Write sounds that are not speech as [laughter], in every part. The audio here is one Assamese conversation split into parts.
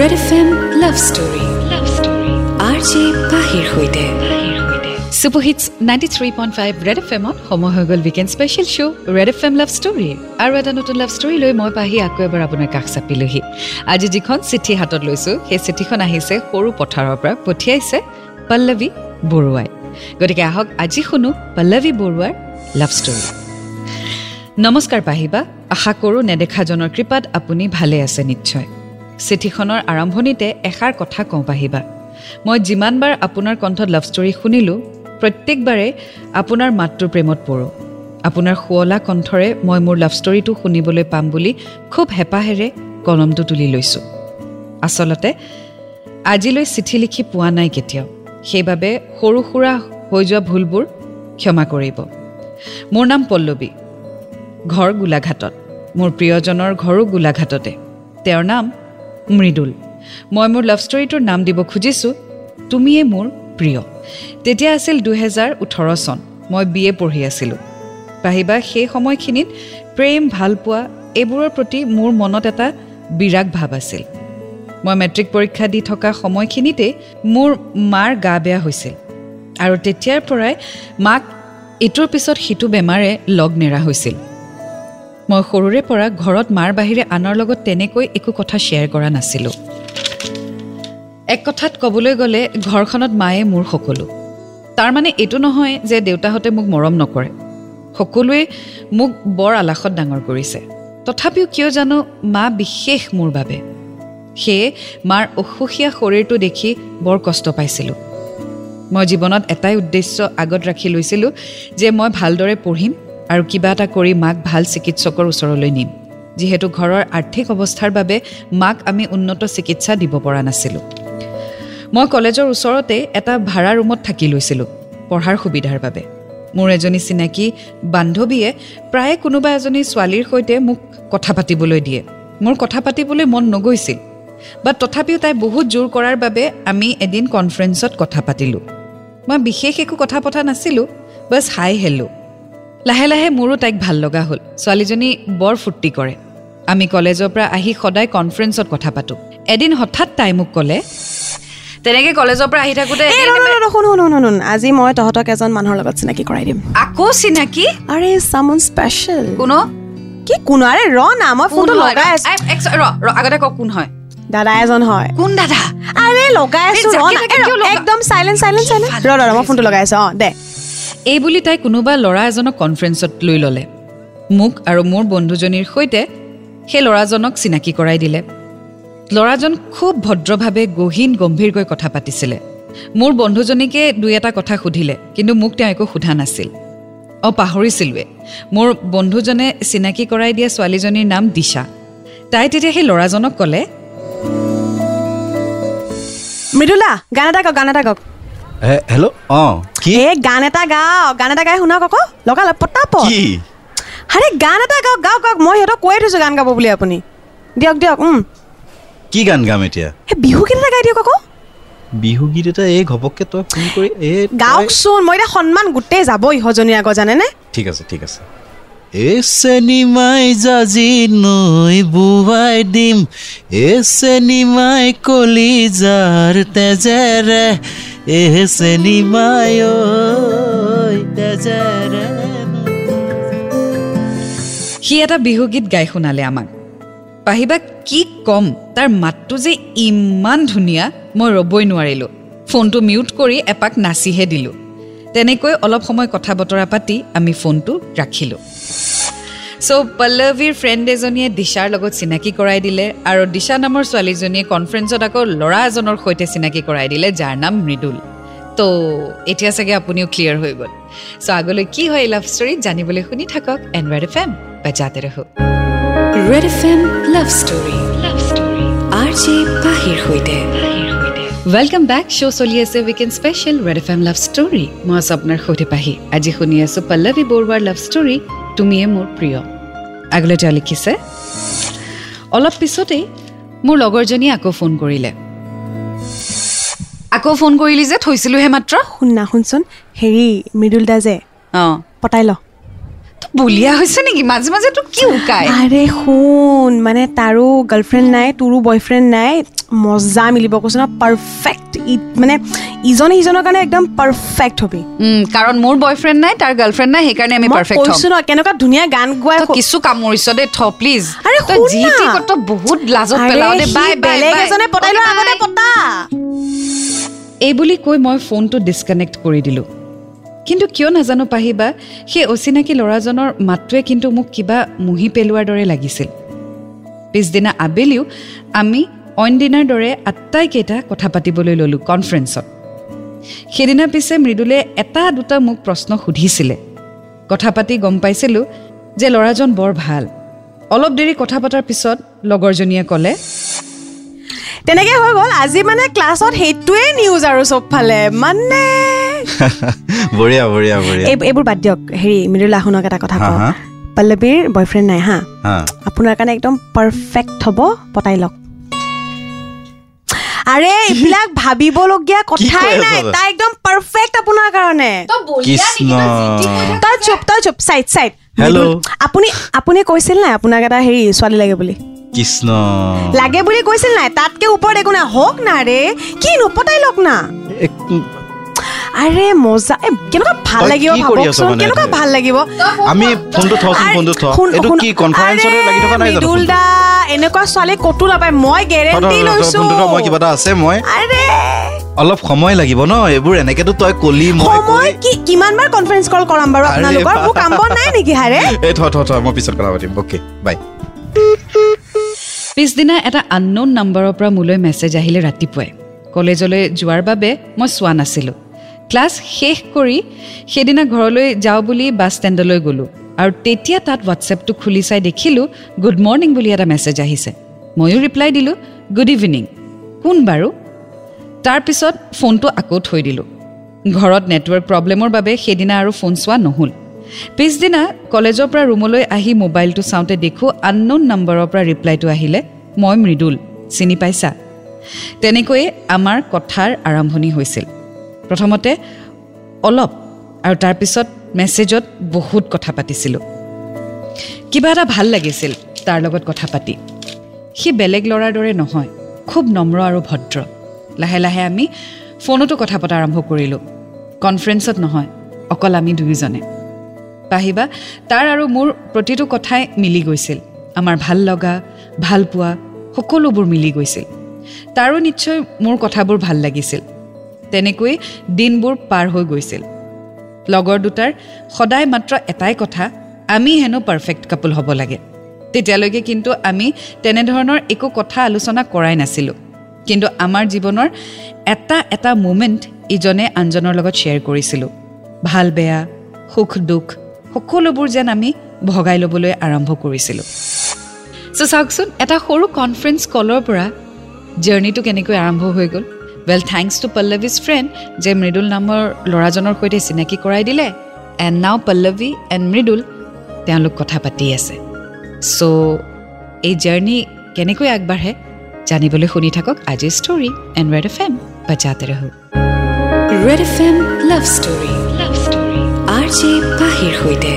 Red F M love story love story R J পাহিৰ সৈতে ninety three point five Red F এমত সময় হৈ গ'ল weekend special show' Red F M love story আৰু এটা নতুন লাভ ষ্টৰী লৈ মই পাহি আকৌ এবাৰ আপোনাৰ কাষ চাপিলোহি। আজি যিখন চিঠি হাতত লৈছোঁ সেই চিঠিখন আহিছে সৰু পথাৰৰ পৰা পঠিয়াইছে পল্লৱী বৰুৱাই। গতিকে আহক আজি শুনো পল্লৱী বৰুৱাৰ লাভ ষ্টৰী নমস্কাৰ পাহিবা আশা কৰোঁ নেদেখাজনৰ কৃপাত আপুনি ভালে আছে নিশ্চয়। চিঠিখনৰ আৰম্ভণিতে এষাৰ কথা কওঁ পাহিবা মই যিমানবাৰ আপোনাৰ কণ্ঠত লাভ ষ্টৰী শুনিলোঁ প্ৰত্যেকবাৰে আপোনাৰ মাতটোৰ প্ৰেমত পৰোঁ। আপোনাৰ শুৱলা কণ্ঠৰে মই মোৰ লাভ ষ্টৰীটো শুনিবলৈ পাম বুলি খুব হেঁপাহেৰে কলমটো তুলি লৈছোঁ। আচলতে আজিলৈ চিঠি লিখি পোৱা নাই কেতিয়াও। সেইবাবে সৰু সুৰা হৈ যোৱা ভুলবোৰ ক্ষমা কৰিব। মোৰ নাম পল্লৱী ঘৰ গোলাঘাটত। মোৰ প্ৰিয়জনৰ ঘৰো গোলাঘাটতে। তেওঁৰ নাম মৃদুল। মই মোৰ লাভ ষ্টৰীটোৰ নাম দিব খুজিছোঁ। তুমিয়ে মোৰ প্ৰিয়। তেতিয়া আছিল দুহেজাৰ ওঠৰ চন। মই বি এ পঢ়ি আছিলোঁ। পাহিবা সেই সময়খিনিত প্ৰেম ভালপোৱা এইবোৰৰ প্ৰতি মোৰ মনত এটা বিৰাগ ভাৱ আছিল। মই মেট্ৰিক পৰীক্ষা দি থকা সময়খিনিতেই মোৰ মাৰ গা বেয়া হৈছিল। আৰু তেতিয়াৰ পৰাই মাক ইটোৰ পিছত সিটো বেমাৰে লগ নেৰা হৈছিল। মই সৰুৰে পৰা ঘৰত মাৰ বাহিৰে আনৰ লগত তেনেকৈ একো কথা শ্বেয়াৰ কৰা নাছিলোঁ। এক কথাত ক'বলৈ গ'লে ঘৰখনত মায়ে মোৰ সকলো। তাৰমানে এইটো নহয় যে দেউতাহঁতে মোক মৰম নকৰে। সকলোৱে মোক বৰ আলাসত ডাঙৰ কৰিছে। তথাপিও কিয় জানো মা বিশেষ মোৰ বাবে। সেয়ে মাৰ অসুখীয়া শৰীৰটো দেখি বৰ কষ্ট পাইছিলোঁ। মই জীৱনত এটাই উদ্দেশ্য আগত ৰাখি লৈছিলোঁ যে মই ভালদৰে পঢ়িম আৰু কিবা এটা কৰি মাক ভাল চিকিৎসকৰ ওচৰলৈ নিম। যিহেতু ঘৰৰ আৰ্থিক অৱস্থাৰ বাবে মাক আমি উন্নত চিকিৎসা দিব পৰা নাছিলোঁ। মই কলেজৰ ওচৰতে এটা ভাড়া ৰুমত থাকি লৈছিলোঁ পঢ়াৰ সুবিধাৰ বাবে। মোৰ এজনী চিনাকি বান্ধৱীয়ে প্ৰায়ে কোনোবা এজনী ছোৱালীৰ সৈতে মোক কথা পাতিবলৈ দিয়ে। মোৰ কথা পাতিবলৈ মন নগৈছিল। বাট তথাপিও তাই বহুত জোৰ কৰাৰ বাবে আমি এদিন কনফাৰেঞ্চত কথা পাতিলোঁ। মই বিশেষ একো কথা পতা নাছিলোঁ বাছ হাই হেল্ল' লাহে লাহে মোৰো তাইক ভাল লগা হ'ল। ছোৱালীজনী বৰ ফূৰ্তি কৰে। আমি কলেজৰ পৰা আহি সদায় কনফাৰেঞ্চত কথা পাতোঁ। এদিন হঠাৎ তাই মোক ক'লে তেনেকে কলেজৰ পৰা আহি থাকোঁতে আজি মই তহঁতক এজন মানুহৰ লগত চিনাকি কৰাই দিম। আকৌ চিনাকি? আৰে চামন স্পেচিয়েল কোনো? কি কোনো? আৰে ৰ না মই ফোনটো? লগাই আছো ৰ ৰ আগতে কওক কোন হয়। দাদা এজন হয়। কোন দাদা? আৰে লগাই আছো একদম চাইলেণ্ট চাইলেণ্ট চাইলেণ্ট ৰ ৰ ৰ, মই ফোনটো লগাই আছো অঁ দে। এই বুলি তাই কোনোবা ল'ৰা এজনক কনফাৰেঞ্চত লৈ ল'লে। মোক আৰু মোৰ বন্ধুজনীৰ সৈতে সেই ল'ৰাজনক চিনাকি কৰাই দিলে। ল'ৰাজন খুব ভদ্ৰভাৱে গহীন গম্ভীৰকৈ কথা পাতিছিলে। মোৰ বন্ধুজনীকে দুই এটা কথা সুধিলে কিন্তু মোক তেওঁ একো সোধা নাছিল। অঁ পাহৰিছিলোৱে। মোৰ বন্ধুজনে চিনাকি কৰাই দিয়া ছোৱালীজনীৰ নাম দিশা। তাই তেতিয়া সেই ল'ৰাজনক ক'লে মৃদুলা গান এটা গান এটা গাওক। হেল্ল' অঁ। কি? এ গান এটা গাওক গান এটা গাই শুনাওক আকৌ। লগা লগ পতাপ কি? আৰে গান এটা গাওক গাওক গাওক। মই সিহঁতক কৈয়ে থৈছো গান গাব বুলি আপুনি। দিয়ক দিয়ক উম। কি গান গাম এতিয়া? সেই বিহু গীত এটা গাই দিয়ক আকৌ। বিহুগীত এটা এই ঘপককে তই ফোন কৰি এই গাওকচোন মই এতিয়া সন্মান গোটেই যাব ইহঁতজনীৰ আগত জানেনে? ঠিক আছে ঠিক আছে। এ চেনিমাই জাজি নৈ বুৱাই দিম এ চেনিমাই কলিজাৰ তেজেৰে এ চেনিমাই ঐ তেজেৰে সি এটা বিহুগীত গাই শুনালে আমাক। পাহিবা কি ক'ম তাৰ মাতটো যে ইমান ধুনীয়া মই ৰ'বই নোৱাৰিলোঁ। ফোনটো মিউট কৰি এপাক নাচিহে দিলোঁ। তেনেকৈ অলপ সময় কথা বতৰা পাতি আমি ফোনটো ৰাখিলোঁ। চ' পল্লৱীৰ ফ্ৰেণ্ড এজনীয়ে দিশাৰ লগত চিনাকি কৰাই দিলে আৰু দিশা নামৰ ছোৱালীজনীয়ে কনফাৰেঞ্চত আকৌ ল'ৰা এজনৰ সৈতে চিনাকি কৰাই দিলে যাৰ নাম মৃদুল। তো এতিয়া চাগে আপুনিও ক্লিয়াৰ হৈ গ'ল। চ' আগলৈ কি হয় এই লাভ ষ্টৰীত জানিবলৈ শুনি থাকক এণ্ড ৰেড এফ এম বাজাতে ৰহো। Red F M love story love story R J পাহিৰ সৈতে। ৱেলকাম বেক শ্ব' চলি আছে weekend special Red F M love story মই আছোঁ আপোনাৰ সৈতে পাহি। আজি শুনি আছোঁ পল্লৱী বৰুৱাৰ লাভ ষ্টৰী তুমিয়ে মোৰ প্ৰিয়। আগলৈ তেওঁ লিখিছে। অলপ পিছতেই মোৰ লগৰজনীয়ে আকৌ ফোন কৰিলে। আকৌ ফোন কৰিলি যে থৈছিলোহে মাত্ৰ। শুন না শুনচোন। হেৰি মৃদুল দা যে অঁ। পতাই ল। বলিয়া হৈছে নেকি? মাজে মাজে তোক কি উকাই আৰে শুন মানে তাৰো গাৰ্লফ্ৰেণ্ড নাই তোৰো বয়ফ্ৰেণ্ড নাই। মজা মিলিব কৈছো ন পাৰফেক্ট মানে ইজনে সিজনৰ কাৰণে একদম পাৰফেক্ট হবি। কাৰণ মোৰ বয়ফ্ৰেণ্ড নাই তাৰ গাৰ্লফ্ৰেণ্ড নাই সেইকাৰণে আমি পাৰফেক্ট কৈছো ন কেনেকুৱা ধুনীয়া গান গোৱাই তই কিছু কামুৰিছ দেই থ প্লিজ আৰে তই যি। টি ক তই বহুত লাজত পেলাও দে বাই বাই বেলেগ এজনে পতাই লোৱাৰ আগতে পতা। এই বুলি কৈ মই ফোনটো ডিছকানেক্ট কৰি দিলোঁ। কিন্তু কিয় নাজানো পাহিবা? সেই অচিনাকি ল'ৰাজনৰ মাতটোৱে কিন্তু মোক কিবা মুহি পেলোৱাৰ দৰে লাগিছিল। পিছদিনা আবেলিও আমি অইন দিনাৰ দৰে আটাইকেইটা কথা পাতিবলৈ ল'লোঁ কনফাৰেন্সত। সেইদিনা পিছে মৃদুলে এটা দুটা মোক প্ৰশ্ন সুধিছিলে। কথা পাতি গম পাইছিলোঁ যে ল'ৰাজন বৰ ভাল। অলপ দেৰি কথা পতাৰ পিছত লগৰজনীয়ে ক'লে তেনেকে হৈ গ'ল আজি মানে ক্লাছত সেইটোৱে নিউজ আৰু চবফালে। মানে [laughs] বঢ়িয়া বঢ়িয়া বঢ়িয়া। এই- এইবোৰ বাদ দিয়ক। হেৰি মৃদুলা শুনক এটা কথা কওঁ। পল্লৱীৰ বয়ফ্ৰেণ্ড নাই হা? আপোনাৰ কাৰণে একদম পাৰফেক্ট হ'ব পতাই লওক। আৰে এইবিলাক [laughs] ভাবিবলগীয়া কথাই নাই। তই? একদম পাৰফেক্ট আপোনাৰ কাৰণে। তই চুপ তই চুপ। Side side. Hello. আপুনি আপুনি কৈছিল নাই আপোনাক এটা হেৰি ছোৱালী লাগে বুলি? কৃষ্ণ। লাগে বুলি কৈছিল নাই? তাতকে ওপৰত একো নাই। হওক না ৰে। কি নপতাই লওক না। আৰে মজা এ, কেনেকুৱা ভাল লাগিব ভাবকচোন? কেনেকুৱা ভাল লাগিব? আমি ফোনটো থচোন আৰে, ফোনটো থ শুন- এইটো কি কনফাৰেন্সতে লাগি থকা নাই জানো মৃদুল ফোনটো? দা এনেকুৱা ছোৱালী ক'তো নাপায় মই গেৰেণ্টি লৈছো। মই কিবা এটা আছে মই? আৰে। অলপ সময় লাগিব ন এইবোৰ এনেকেতো তই কলি মই সময় কৈ কিমান বাৰ কনফাৰেন্স কল কৰাম বাৰু আপোনালোকৰ। মোৰ কাম বন নাই নেকি হাৰে? এই থ থ থ মই পিছত কথা পাতিম অ'কে বাই পিছদিনা এটা আননোন নম্বৰৰ পৰা মোলৈ মেছেজ আহিলে ৰাতিপুৱাই। কলেজলৈ যোৱাৰ বাবে মই চোৱা নাছিলোঁ। ক্লাছ শেষ কৰি সেইদিনা ঘৰলৈ যাওঁ বুলি বাছ ষ্টেণ্ডলৈ গ'লোঁ। আৰু তেতিয়া তাত হোৱাটছএপটো খুলি চাই দেখিলোঁ গুড মৰ্ণিং বুলি এটা মেছেজ আহিছে। ময়ো ৰিপ্লাই দিলোঁ গুড ইভিনিং কোন বাৰু? তাৰপিছত ফোনটো আকৌ থৈ দিলোঁ। ঘৰত নেটৱৰ্ক প্ৰব্লেমৰ বাবে সেইদিনা আৰু ফোন চোৱা নহ'ল। পিছদিনা কলেজৰ পৰা ৰুমলৈ আহি মোবাইলটো চাওঁতে দেখোঁ আননোন নম্বৰৰ পৰা ৰিপ্লাইটো আহিলে মই মৃদুল চিনি পাইছা? তেনেকৈয়ে আমাৰ কথাৰ আৰম্ভণি হৈছিল। প্ৰথমতে অলপ আৰু তাৰপিছত মেছেজত বহুত কথা পাতিছিলোঁ। কিবা এটা ভাল লাগিছিল তাৰ লগত কথা পাতি। সি বেলেগ ল'ৰাৰ দৰে নহয় খুব নম্ৰ আৰু ভদ্ৰ। লাহে লাহে আমি ফোনতো কথা পতা আৰম্ভ কৰিলোঁ। কনফাৰেন্সত নহয় অকল আমি দুয়োজনে। পাহিবা তাৰ আৰু মোৰ প্ৰতিটো কথাই মিলি গৈছিল। আমাৰ ভাল লগা ভাল পোৱা সকলোবোৰ মিলি গৈছিল। তাৰো নিশ্চয় মোৰ কথাবোৰ ভাল লাগিছিল। তেনেকৈ দিনবোৰ পাৰ হৈ গৈছিল। লগৰ দুটাৰ সদায় মাত্ৰ এটাই কথা আমি হেনো পাৰফেক্ট কাপল হ'ব লাগে। তেতিয়ালৈকে কিন্তু আমি তেনেধৰণৰ একো কথা আলোচনা কৰাই নাছিলোঁ। কিন্তু আমাৰ জীৱনৰ এটা এটা মুমেণ্ট ইজনে আনজনৰ লগত শ্বেয়াৰ কৰিছিলোঁ। ভাল বেয়া সুখ দুখ সকলোবোৰ যেন আমি ভগাই ল'বলৈ আৰম্ভ কৰিছিলোঁ। চ' চাওকচোন এটা সৰু কনফাৰেন্স কলৰ পৰা জাৰ্ণিটো কেনেকৈ আৰম্ভ হৈ গ'ল? Well thanks to Pallavi's friend যে মৃদুল নামৰ ল'ৰাজনৰ সৈতে চিনাকি কৰাই দিলে এণ্ড নাও পল্লৱী এণ্ড মৃদুল তেওঁলোক কথা পাতি আছে। চ' এই জাৰ্ণি কেনেকৈ আগবাঢ়ে জানিবলৈ শুনি থাকক আজিৰ story and Red F M বাজাতে ৰহো। Red F M love story love story R J পাহিৰ সৈতে।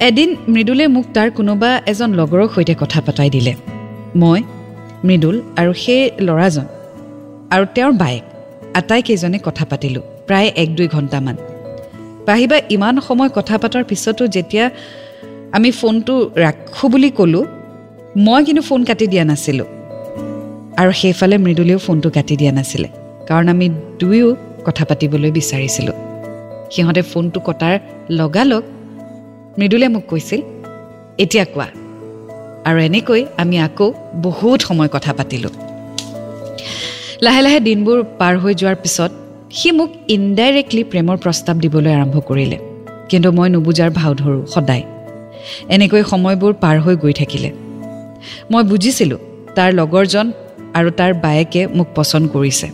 এদিন মৃদুলে মোক তাৰ কোনোবা এজন লগৰৰ সৈতে কথা পতাই দিলে মই মৃদুল আৰু সেই ল'ৰাজন আৰু তেওঁৰ বায়েক আটাইকেইজনে কথা পাতিলোঁ প্ৰায় এক দুই ঘণ্টামান পাহিবা ইমান সময় কথা পতাৰ পিছতো যেতিয়া আমি ফোনটো ৰাখোঁ বুলি ক'লোঁ। মই কিন্তু ফোন কাটি দিয়া নাছিলোঁ। আৰু সেইফালে মৃদুলেও ফোনটো কাটি দিয়া নাছিলে। কাৰণ আমি দুয়ো কথা পাতিবলৈ বিচাৰিছিলোঁ। সিহঁতে ফোনটো কটাৰ লগালগ মৃদুলে মোক কৈছিল এতিয়া কোৱা। আৰু এনেকৈ আমি আকৌ বহুত সময় কথা পাতিলোঁ। লাহে লাহে দিনবোৰ পাৰ হৈ যোৱাৰ পিছত সি মোক ইনডাইৰেক্টলি প্ৰেমৰ প্ৰস্তাৱ দিবলৈ আৰম্ভ কৰিলে। কিন্তু মই নুবুজাৰ ভাও ধৰোঁ সদায়। এনেকৈ সময়বোৰ পাৰ হৈ গৈ থাকিলে। মই বুজিছিলোঁ তাৰ লগৰজন আৰু তাৰ বায়েকে মোক পচন্দ কৰিছে।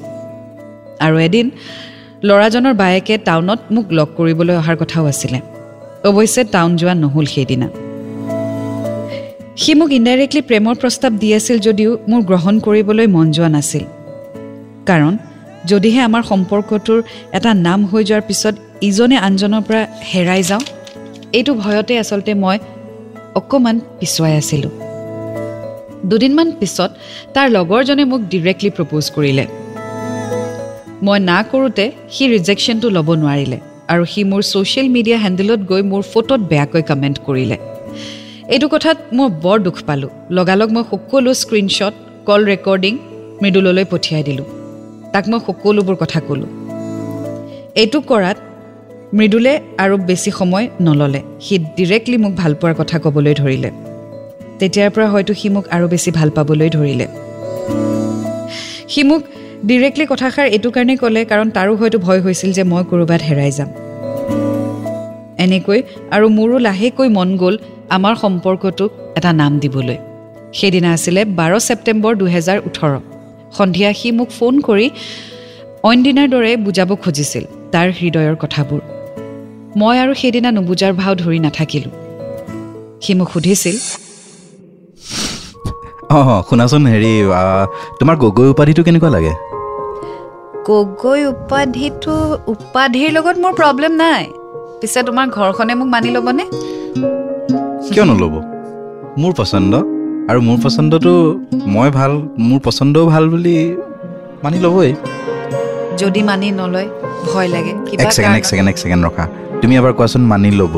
আৰু এদিন ল'ৰাজনৰ বায়েকে টাউনত মোক লগ কৰিবলৈ অহাৰ কথাও আছিলে। অৱশ্যে টাউন যোৱা নহ'ল সেইদিনা। সি মোক ইনডাইৰেক্টলি প্ৰেমৰ প্ৰস্তাৱ দি আছিল যদিও মোৰ গ্ৰহণ কৰিবলৈ মন যোৱা নাছিল। কাৰণ যদিহে আমাৰ সম্পৰ্কটোৰ এটা নাম হৈ যোৱাৰ পিছত ইজনে আনজনৰ পৰা হেৰাই যাওঁ এইটো ভয়তে আচলতে মই অকণমান পিছুৱাই আছিলোঁ। দুদিনমান পিছত তাৰ লগৰজনে মোক ডিৰেক্টলি প্ৰপ'জ কৰিলে। মই না কৰোঁতে সি ৰিজেকশ্যনটো ল'ব নোৱাৰিলে আৰু সি মোৰ ছ'চিয়েল মিডিয়া হেণ্ডেলত গৈ মোৰ ফটোত বেয়াকৈ কমেণ্ট কৰিলে। এইটো কথাত মই বৰ দুখ পালোঁ। লগালগ মই সকলো স্ক্ৰীনশ্বট কল ৰেকৰ্ডিং মৃদুললৈ পঠিয়াই দিলোঁ। তাক মই সকলোবোৰ কথা ক'লোঁ। এইটো কৰাত মৃদুলে আৰু বেছি সময় নল'লে। সি ডিৰেক্টলি মোক ভাল পোৱাৰ কথা ক'বলৈ ধৰিলে। তেতিয়াৰ পৰা হয়তো সি মোক আৰু বেছি ভাল পাবলৈ ধৰিলে। সি মোক ডিৰেক্টলি কথাষাৰ এইটো কাৰণেই ক'লে কাৰণ তাৰো হয়তো ভয় হৈছিল যে মই ক'ৰবাত হেৰাই যাম। এনেকৈ আৰু মোৰো লাহেকৈ মন গ'ল আমাৰ সম্পৰ্কটোক এটা নাম দিবলৈ। সেইদিনা আছিলে বাৰ ছেপ্টেম্বৰ দুহেজাৰ ওঠৰ। সন্ধিয়া সি মোক ফোন কৰি অইন দিনাৰ দৰে বুজাব খুজিছিল তাৰ হৃদয়ৰ কথাবোৰ। মই আৰু সেইদিনা নুবুজাৰ ভাও ধৰি নাথাকিলোঁ। সি মোক সুধিছিল অঁ শুনাচোন হেৰি তোমাৰ গগৈ উপাধিটো কেনেকুৱা লাগে? গগৈ উপাধিটো উপাধিৰ লগত মোৰ প্ৰব্লেম নাই। পিছে তোমাৰ ঘৰখনে মোক মানি ল'বনে? কিয় নল'ব? মোৰ পচন্দ। আৰু মোৰ পচন্দটো মই ভাল মোৰ পচন্দও ভাল বুলি মানি ল'বই। যদি মানি নলয় ভয় লাগে। এক ছেকেণ্ড এক ছেকেণ্ড এক ছেকেণ্ড ৰখা। তুমি এবাৰ কোৱাচোন মানি ল'ব?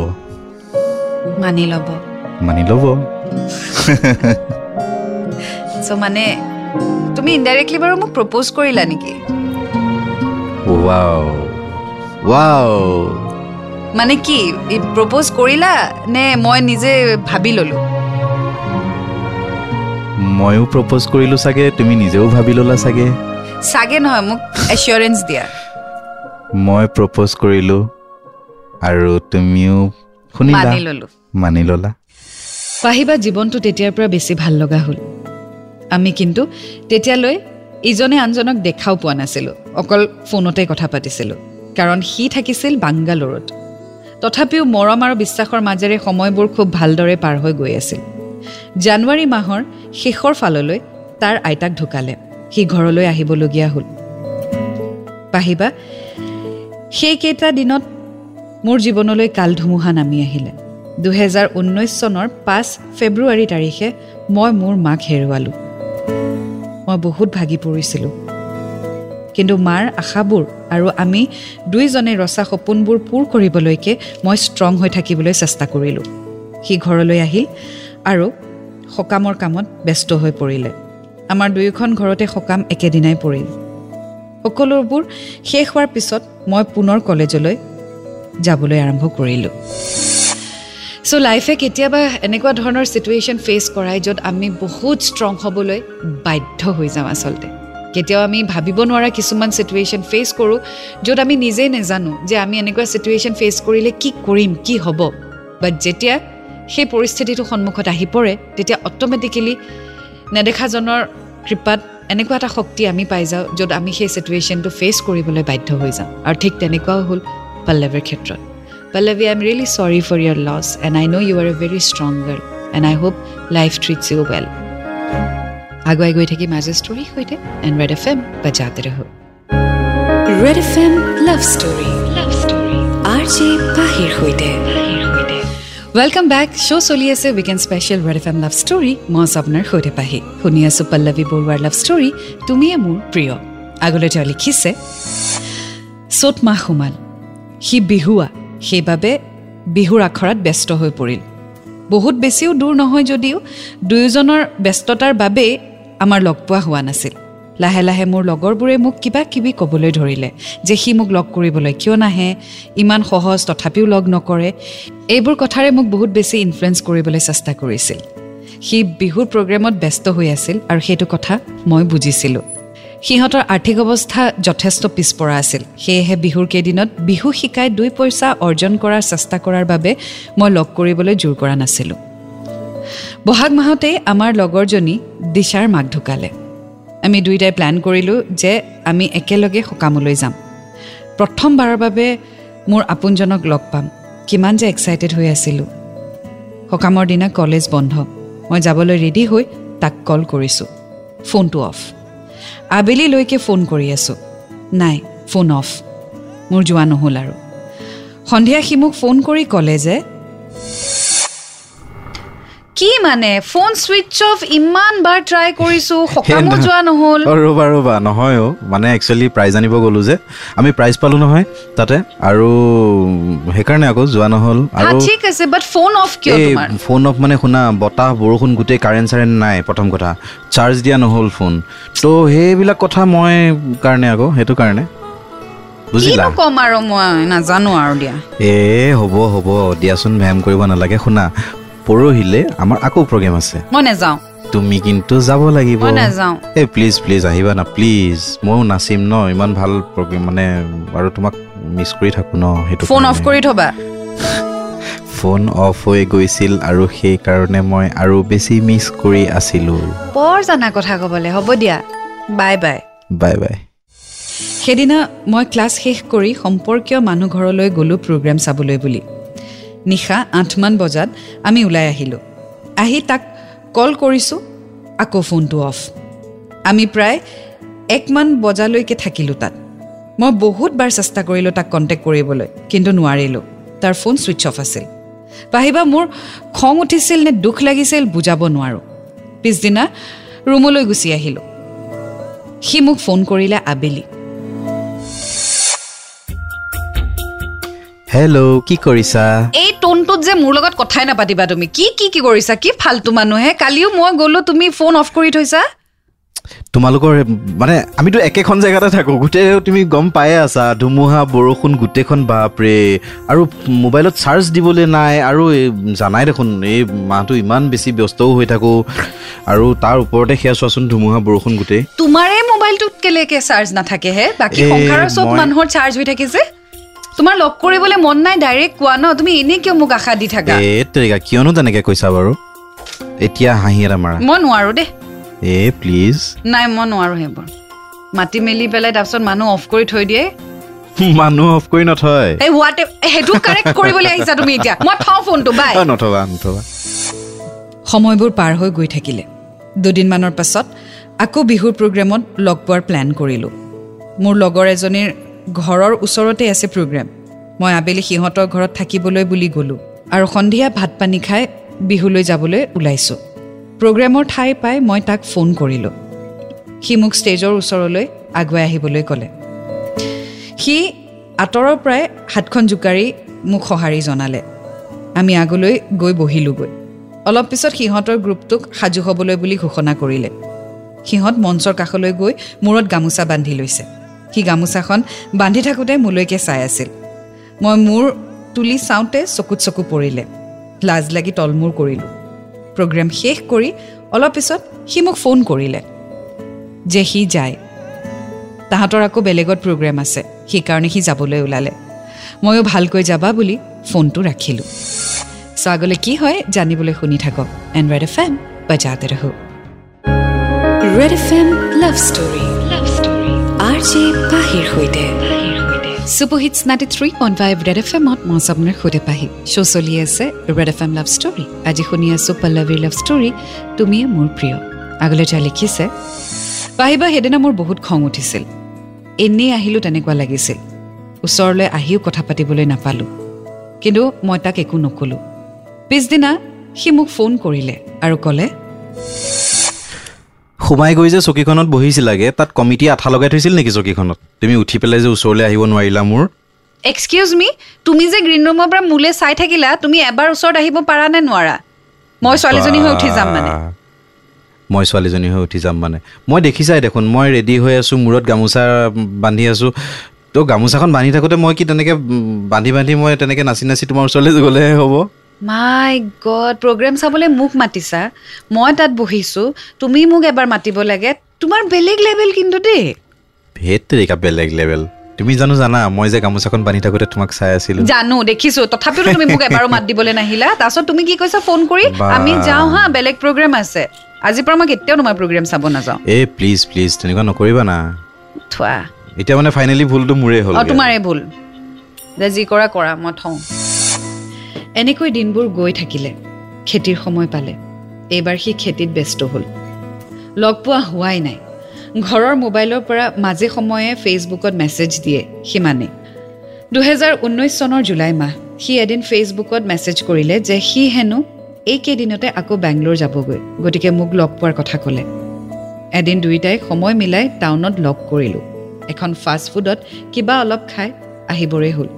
মানি ল'ব। মানি ল'ব? [laughs] চ' মানে তুমি ইনডাইৰেক্টলি বাৰু মোক প্ৰপ'জ কৰিলা নেকি? ৱাও ৱাও মানে কি প্ৰপ'জ কৰিলা নে মই নিজে ভাবি ল'লোঁ? ময়ো প্ৰপ'জ কৰিলোঁ চাগে তুমি নিজেও ভাবি ল'লা চাগে? চাগে নহয় মোক এচিয়ৰেঞ্চ দিয়া। মই প্ৰপ'জ কৰিলোঁ। আৰু তুমিও শুনিলা। মানি ল'লোঁ। মানি ল'লা। পাহিবা জীৱনটো তেতিয়াৰ পৰা বেছি ভাল লগা হ'ল। আমি কিন্তু তেতিয়ালৈ ইজনে আনজনক দেখাও পোৱা নাছিলোঁ। অকল ফোনতে কথা পাতিছিলোঁ। কাৰণ সি থাকিছিল বাংগালোৰত। তথাপিও মৰম আৰু বিশ্বাসৰ মাজেৰে সময়বোৰ খুব ভালদৰে পাৰ হৈ গৈ আছিল। জানুৱাৰী মাহৰ শেষৰ ফাললৈ তাৰ আইতাক ঢুকালে। সি ঘৰলৈ আহিবলগীয়া হ'ল। পাহিবা সেইকেইটা দিনত মোৰ জীৱনলৈ কাল ধুমুহা নামি আহিলে। দুহেজাৰ ঊনৈছ চনৰ পাঁচ ফেব্ৰুৱাৰী তাৰিখে মই মোৰ মাক হেৰুৱালোঁ। মই বহুত ভাগি পৰিছিলোঁ। কিন্তু মাৰ আশাবোৰ আৰু আমি দুইজনে ৰচা সপোনবোৰ পূৰ কৰিবলৈকে মই ষ্ট্ৰং হৈ থাকিবলৈ চেষ্টা কৰিলোঁ। সি ঘৰলৈ আহিল আৰু সকামৰ কামত ব্যস্ত হৈ পৰিলে। আমাৰ দুয়োখন ঘৰতে সকাম একেদিনাই পৰিল। সকলোবোৰ শেষ হোৱাৰ পিছত মই পুনৰ কলেজলৈ যাবলৈ আৰম্ভ কৰিলোঁ। চ' লাইফে কেতিয়াবা এনেকুৱা ধৰণৰ চিটুৱেশ্যন ফেচ কৰাই য'ত আমি বহুত ষ্ট্ৰং হ'বলৈ বাধ্য হৈ যাওঁ আচলতে। কেতিয়াও আমি ভাবিব নোৱাৰা কিছুমান চিটুৱেশ্যন ফেচ কৰোঁ য'ত আমি নিজেই নেজানো যে আমি এনেকুৱা চিটুৱেশ্যন ফেচ কৰিলে কি কৰিম কি হ'ব। বাট যেতিয়া সেই পৰিস্থিতিটো সন্মুখত আহি পৰে তেতিয়া অট'মেটিকেলি নেদেখাজনৰ কৃপাত এনেকুৱা এটা শক্তি আমি পাই যাওঁ য'ত আমি সেই চিটুৱেশ্যনটো ফেচ কৰিবলৈ বাধ্য হৈ যাওঁ। আৰু ঠিক তেনেকুৱাও হ'ল পল্লৱীৰ ক্ষেত্ৰত Pallavi I am really sorry for your loss and I know' you are a very strong girl and I hope life treats you well আগুৱাই গৈ থাকি মাজে ষ্টৰীৰ সৈতে এণ্ড ৰেড এফ এম বাজাতে ৰহো Red F M love story love story R J পাহিৰ সৈতে ৱেলকাম বেক শ্ব' চলি আছে weekend special Red F M love story মই আছোঁ আপোনাৰ সৈতে পাহি শুনি আছোঁ পল্লৱী বৰুৱাৰ লাভ ষ্টৰী তুমিয়ে মোৰ প্ৰিয় আগলৈ তেওঁ লিখিছে চ'ত মাহ সোমাল সি বিহুৱা। সেইবাবে বিহুৰ আখৰাত ব্যস্ত হৈ পৰিল। বহুত বেছিও দূৰ নহয় যদিও দুয়োজনৰ ব্যস্ততাৰ বাবেই আমাৰ লগ পোৱা হোৱা নাছিল। লাহে লাহে মোৰ লগৰবোৰে মোক কিবা কিবি ক'বলৈ ধৰিলে যে সি মোক লগ কৰিবলৈ কিয় নাহে ইমান সহজ তথাপিও লগ নকৰে। এইবোৰ কথাৰে মোক বহুত বেছি ইনফ্লুৱেঞ্চ কৰিবলৈ চেষ্টা কৰিছিল। সি বিহুৰ প্ৰগ্ৰেমত ব্যস্ত হৈ আছিল আৰু সেইটো কথা মই বুজিছিলোঁ। সিহঁতৰ আৰ্থিক অৱস্থা যথেষ্ট পিছপৰা আছিল। সেয়েহে বিহুৰ কেইদিনত বিহু শিকাই দুই পইচা অৰ্জন কৰাৰ চেষ্টা কৰাৰ বাবে মই লগ কৰিবলৈ জোৰ কৰা নাছিলোঁ। বহাগ মাহতেই আমাৰ লগৰজনী দিশাৰ মাক ঢুকালে। আমি দুয়োটাই প্লেন কৰিলোঁ যে আমি একেলগে সকামলৈ যাম। প্ৰথমবাৰৰ বাবে মোৰ আপোনজনক লগ পাম। কিমান যে এক্সাইটেড হৈ আছিলোঁ। সকামৰ দিনা কলেজ বন্ধ। মই যাবলৈ ৰেডি হৈ তাক কল কৰিছোঁ। ফোনটো অফ আবেলিলৈকে ফোন কৰি আছোঁ। নাই ফোন অফ। মোৰ যোৱা নহ'ল আৰু। সন্ধিয়া সি মোক ফোন কৰি ক'লে যে কি মানে? ফোন ছুইচ অফ ইমান বাৰ ট্ৰাই কৰিছোঁ সকামো [laughs] যোৱা নহ'ল। ৰ'বা ৰ'বা নহয় অ' মানে একচুৱেলি প্ৰাইজ আনিব গ'লোঁ যে। আমি প্ৰাইজ পালোঁ নহয় তাতে। আৰু সেইকাৰণে আকৌ যোৱা নহ'ল। আৰু ঠিক আছে বাট ফোন অফ কিয় তোমাৰ? ফোন অফ মানে শুনা বতাহ বৰষুণ গোটেই কাৰেণ্ট চাৰেণ্ট নাই প্ৰথম কথা। চাৰ্জ দিয়া নহ'ল ফোন ত' সেইবিলাক কথা মই কাৰণে আকৌ সেইটো কাৰণে। বুজিলা? ক'ম আৰু মই নাজানো আৰু দিয়া। এ হ'ব হ'ব দিয়াচোন ভেম কৰিব নালাগে। শুনা পৰহিলে আমাৰ আকৌ প্ৰগ্ৰেম আছে। মই নাযাওঁ। তুমি কিন্তু যাব লাগিব। এই প্লিজ প্লিজ আহিবা না প্লিজ ময়ো নাচিম ন ইমান ভাল প্ৰগ্ৰেম মানে আৰু তোমাক মিছ কৰি থাকোঁ ন সেইটো ফোন অফ। কৰি থবা। [laughs] ফোন অফ হৈ গৈছিল আৰু সেইকাৰণে মই আৰু বেছি মিছ কৰি আছিলোঁ। বৰ জানা কথা ক'বলৈ হ'ব দিয়া। বাই বাই বাই বাই সেইদিনা মই ক্লাছ শেষ কৰি সম্পৰ্কীয় মানুহ ঘৰলৈ গ'লোঁ প্ৰগ্ৰেম চাবলৈ বুলি। নিশা আঠমান বজাত আমি ওলাই আহিলোঁ। আহি তাক কল কৰিছোঁ আকৌ ফোনটো অফ। আমি প্ৰায় একমান বজালৈকে থাকিলোঁ তাত। মই বহুতবাৰ চেষ্টা কৰিলোঁ তাক কণ্টেক্ট কৰিবলৈ কিন্তু নোৱাৰিলোঁ। তাৰ ফোন ছুইচ অফ আছিল। পাহিবা মোৰ খং উঠিছিল নে দুখ লাগিছিল বুজাব নোৱাৰোঁ। পিছদিনা ৰুমলৈ গুচি আহিলোঁ। সি মোক ফোন কৰিলে আবেলি। হেল্ল' কি কৰিছা? এই টোনটোত যে মোৰ লগত কথাই নাপাতিবা তুমি। কি কি কি কৰিছা? কি ফাল্টু মানুহে? কালিও মই গ'লো তুমি ফোন অফ কৰি থৈছা। তোমালোকৰ মানে আমিতো একেখন জেগাতে থাকোঁ। গোটেই তুমি গম পায়ে আছা। ধুমুহা বৰষুণ গোটেইখন বাপৰে। আৰু মোবাইলত চাৰ্জ দিবলৈ নাই। আৰু জানাই দেখোন এই মাহটো ইমান বেছি ব্যস্তও হৈ থাকোঁ। আৰু তাৰ ওপৰতে সেয়া চোৱাচোন ধুমুহা বৰষুণ গোটেই। তোমাৰে মোবাইলটোত কেলেকে চাৰ্জ নাথাকে হে? বাকী সংসাৰৰ চব মানুহৰ চাৰ্জ হৈ থাকে যে। তোমাৰ লগ কৰিবলৈ মন নাই ডাইৰেক্ট কোৱা ন? তুমি এনেই কিয় মোক আশা দি থাকা? এ তেৰিকা কিয়নো তেনেকৈ কৈছা বাৰু? এতিয়া হাঁহি এটা মাৰা। মই নোৱাৰো দেই। এ প্লিজ নাই মই নোৱাৰো সেইবোৰ। মাতি মেলি পেলাই তাৰপিছত মানুহ অফ কৰি থৈ দিয়ে। মানুহ অফ কৰি নথয়। এই হোৱাট সেইটো কাৰেক্ট কৰিবলৈ আহিছা তুমি এতিয়া। মই থওঁ ফোনটো বাই নথবা নথবা। সময়বোৰ পাৰ হৈ গৈ থাকিলে। দুদিনমানৰ পাছত আকৌ বিহুৰ প্ৰগ্ৰেমত লগ পোৱাৰ প্লেন কৰিলোঁ। মোৰ লগৰ এজনীৰ ঘৰৰ ওচৰতে আছে প্ৰগ্ৰেম মই আবেলি সিহঁতৰ ঘৰত থাকিবলৈ বুলি গ'লোঁ আৰু সন্ধিয়া ভাত পানী খাই বিহুলৈ যাবলৈ ওলাইছোঁ। প্ৰগ্ৰেমৰ ঠাই পাই মই তাক ফোন কৰিলোঁ। সি মোক ষ্টেজৰ ওচৰলৈ আগুৱাই আহিবলৈ ক'লে। সি আঁতৰৰ পৰাই হাতখন জোকাৰি মোক সঁহাৰি জনালে। আমি আগলৈ গৈ বহিলোঁগৈ। অলপ পিছত সিহঁতৰ গ্ৰুপটোক সাজু হ'বলৈ বুলি ঘোষণা কৰিলে। সিহঁত মঞ্চৰ কাষলৈ গৈ মূৰত গামোচা বান্ধি লৈছে। সি গামোচাখন বান্ধি থাকোঁতে মোলৈকে চাই আছিল। মই মূৰ তুলি চাওঁতে চকুত চকু পৰিলে। লাজ লাগি তলমূৰ কৰিলোঁ। প্ৰগ্ৰেম শেষ কৰি অলপ পিছত সি মোক ফোন কৰিলে। যে সি যায়। তাহাঁতৰ আকৌ বেলেগত প্ৰগ্ৰেম আছে সেইকাৰণে সি যাবলৈ ওলালে। ময়ো ভালকৈ যাবা বুলি ফোনটো ৰাখিলোঁ। চ' আগলৈ কি হয় জানিবলৈ শুনি থাকক। এণ্ড ৰেড এফ এম বজাতে ৰহো। Red F M love story. R J পাহিৰ সৈতে। Hits ninety three point five Red F এমত মই আপোনাৰ সৈতে পাহি। শ্ব' চলি আছে Red F M love story. আজি শুনি আছোঁ পল্লৱীৰ লাভ ষ্টৰী তুমিয়ে মোৰ প্ৰিয়। আগলৈ যাই লিখিছে পাহিবা সেইদিনা মোৰ বহুত খং উঠিছিল। এনেই আহিলোঁ তেনেকুৱা লাগিছিল। ওচৰলৈ আহিও কথা পাতিবলৈ নাপালোঁ। কিন্তু মই তাক একো নক'লোঁ। পিছদিনা সি মোক ফোন কৰিলে আৰু ক'লে সোমাই গৈ যে চকীখনত বহিছিলাগে তাত কমিটি আঠা লগাই থৈছিল নেকি চকীখনত? তুমি উঠি পেলাই যে ওচৰলৈ আহিব নোৱাৰিলা মোৰ। এক্সকিউজ মি তুমি যে গ্ৰীণ ৰুমৰ পৰা মোলৈ চাই থাকিলা তুমি এবাৰ ওচৰত আহিব পাৰা নে নোৱাৰা? মই ছোৱালীজনী হৈ উঠি যাম মানে। মই ছোৱালীজনী হৈ উঠি যাম মানে। মই দেখিছাই দেখোন মই ৰেডি হৈ আছোঁ মূৰত গামোচা বান্ধি আছোঁ। তো গামোচাখন বান্ধি থাকোঁতে মই কি তেনেকৈ বান্ধি বান্ধি মই তেনেকৈ নাচি নাচি তোমাৰ ওচৰলৈ গ'লেহে হ'ব? মাই গড প্ৰগ্ৰেম চাবলৈ মোক মাতিছা। মই তাত বহিছোঁ তুমি মোক এবাৰ মাতিব লাগে। তোমাৰ বেলেগ লেভেল কিন্তু দেই। ভেট তেৰিকা বেলেগ লেভেল তুমি জানো জানা মই যে গামোচাখন বান্ধি থাকোঁতে তোমাক চাই আছিলোঁ। জানো দেখিছো। তথাপিও তুমি মোক এবাৰো মাত দিবলৈ নাহিলা। তাৰপিছত তুমি কি কৈছা ফোন কৰি। আমি যাওঁ হা বেলেগ প্ৰগ্ৰেম আছে। আজিৰ পৰা মই কেতিয়াও তোমাৰ প্ৰগ্ৰেম চাব নাযাওঁ। এই প্লিজ প্লিজ তেনেকুৱা নকৰিবা না। থোৱা। এতিয়া মানে ফাইনেলি ভুলটো মোৰেই হ'ল তোমাৰে ভুল। যে যি কৰা কৰা মই থওঁ। এনেকৈ দিনবোৰ গৈ থাকিলে। খেতিৰ সময় পালে। এইবাৰ সি খেতিত ব্যস্ত হ'ল। লগ পোৱা হোৱাই নাই। ঘৰৰ মোবাইলৰ পৰা মাজে সময়ে ফেচবুকত মেছেজ দিয়ে সিমানেই। দুহেজাৰ ঊনৈছ চনৰ জুলাই মাহ সি এদিন ফেচবুকত মেছেজ কৰিলে যে সি হেনো এইকেইদিনতে আকৌ বেংগলোৰ যাবগৈ গতিকে মোক লগ পোৱাৰ কথা ক'লে। এদিন দুয়োটাই সময় মিলাই টাউনত লগ কৰিলোঁ। এখন ফাষ্ট ফুডত কিবা অলপ খাই আহিবৰে হ'ল।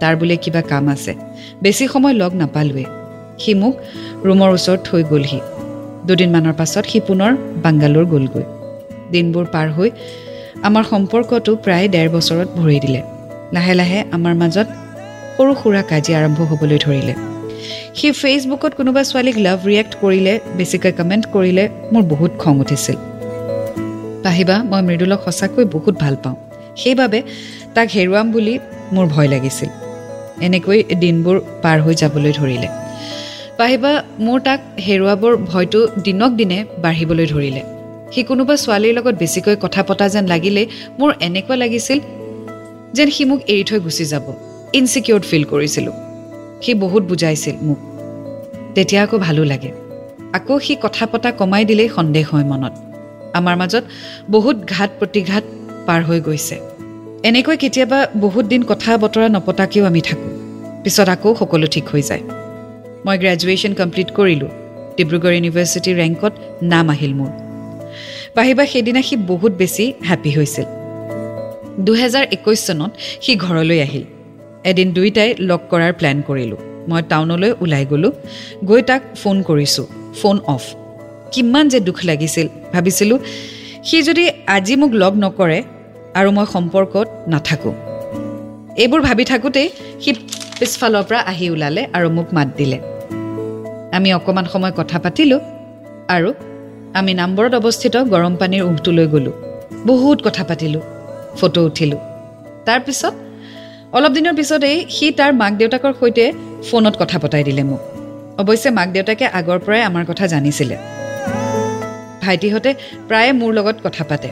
তাৰ বোলে কিবা কাম আছে। বেছি সময় লগ নাপালোৱে। সি মোক ৰুমৰ ওচৰত থৈ গ'লহি। দুদিনমানৰ পাছত সি পুনৰ বাংগালোৰ গ'লগৈ। দিনবোৰ পাৰ হৈ আমাৰ সম্পৰ্কটো প্ৰায় ডেৰ বছৰত ভৰি দিলে। লাহে লাহে আমাৰ মাজত সৰু সুৰা কাজিয়া আৰম্ভ হ'বলৈ ধৰিলে। সি ফেচবুকত কোনোবা ছোৱালীক লাভ ৰিয়েক্ট কৰিলে বেছিকৈ কমেণ্ট কৰিলে মোৰ বহুত খং উঠিছিল। পাহিবা মই মৃদুলক সঁচাকৈ বহুত ভাল পাওঁ। সেইবাবে তাক হেৰুৱাম বুলি মোৰ ভয় লাগিছিল। এনেকৈ দিনবোৰ পাৰ হৈ যাবলৈ ধৰিলে। পাহিবা মোৰ তাক হেৰুৱাবৰ ভয়টো দিনক দিনে বাঢ়িবলৈ ধৰিলে। সি কোনোবা ছোৱালীৰ লগত বেছিকৈ কথা পতা যেন লাগিলেই মোৰ এনেকুৱা লাগিছিল যেন সি মোক এৰি থৈ গুচি যাব। ইনচিকিউৰ্ড ফিল কৰিছিলোঁ। সি বহুত বুজাইছিল মোক। তেতিয়া আকৌ ভালো লাগে। আকৌ সি কথা পতা কমাই দিলেই সন্দেহ হয় মনত। আমাৰ মাজত বহুত ঘাট প্ৰতিঘাত পাৰ হৈ গৈছে। এনেকৈ কেতিয়াবা বহুত দিন কথা বতৰা নপতাকেও আমি থাকোঁ। পিছত আকৌ সকলো ঠিক হৈ যায়। মই গ্ৰেজুৱেশ্যন কমপ্লিট কৰিলোঁ। ডিব্ৰুগড় ইউনিভাৰ্চিটিৰ ৰেংকত নাম আহিল মোৰ। পাহিবা সেইদিনা সি বহুত বেছি হেপ্পী হৈছিল। দুহেজাৰ একৈছ চনত সি ঘৰলৈ আহিল। এদিন দুয়োটাই লগ কৰাৰ প্লেন কৰিলোঁ। মই টাউনলৈ ওলাই গ'লোঁ। গৈ তাক ফোন কৰিছোঁ। ফোন অফ কিমান যে দুখ লাগিছিল। ভাবিছিলোঁ সি যদি আজি মোক লগ নকৰে আৰু মই সম্পৰ্কত নাথাকোঁ। এইবোৰ ভাবি থাকোঁতেই সি পিছফালৰ পৰা আহি ওলালে আৰু মোক মাত দিলে। আমি অকণমান সময় কথা পাতিলোঁ আৰু আমি নাম্বৰত অৱস্থিত গৰম পানীৰ উঁহটোলৈ গ'লোঁ। বহুত কথা পাতিলোঁ ফটো উঠিলোঁ। তাৰপিছত অলপ দিনৰ পিছতেই সি তাৰ মাক দেউতাকৰ সৈতে ফোনত কথা পতাই দিলে মোক। অৱশ্যে মাক দেউতাকে আগৰ পৰাই আমাৰ কথা জানিছিলে। ভাইটিহঁতে প্ৰায়ে মোৰ লগত কথা পাতে।